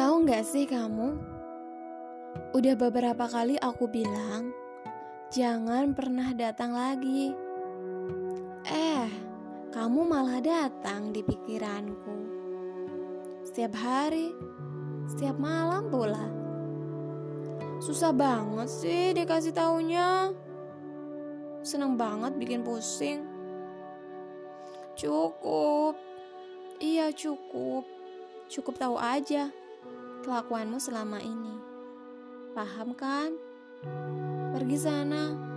Tahu nggak sih kamu? Udah beberapa kali aku bilang, jangan pernah datang lagi. Eh, kamu malah datang di pikiranku. Setiap hari, setiap malam pula. Susah banget sih dikasih taunya. Seneng banget bikin pusing. Cukup. Iya cukup. Cukup tahu aja kelakuanmu selama ini. Paham kan? Pergi sana.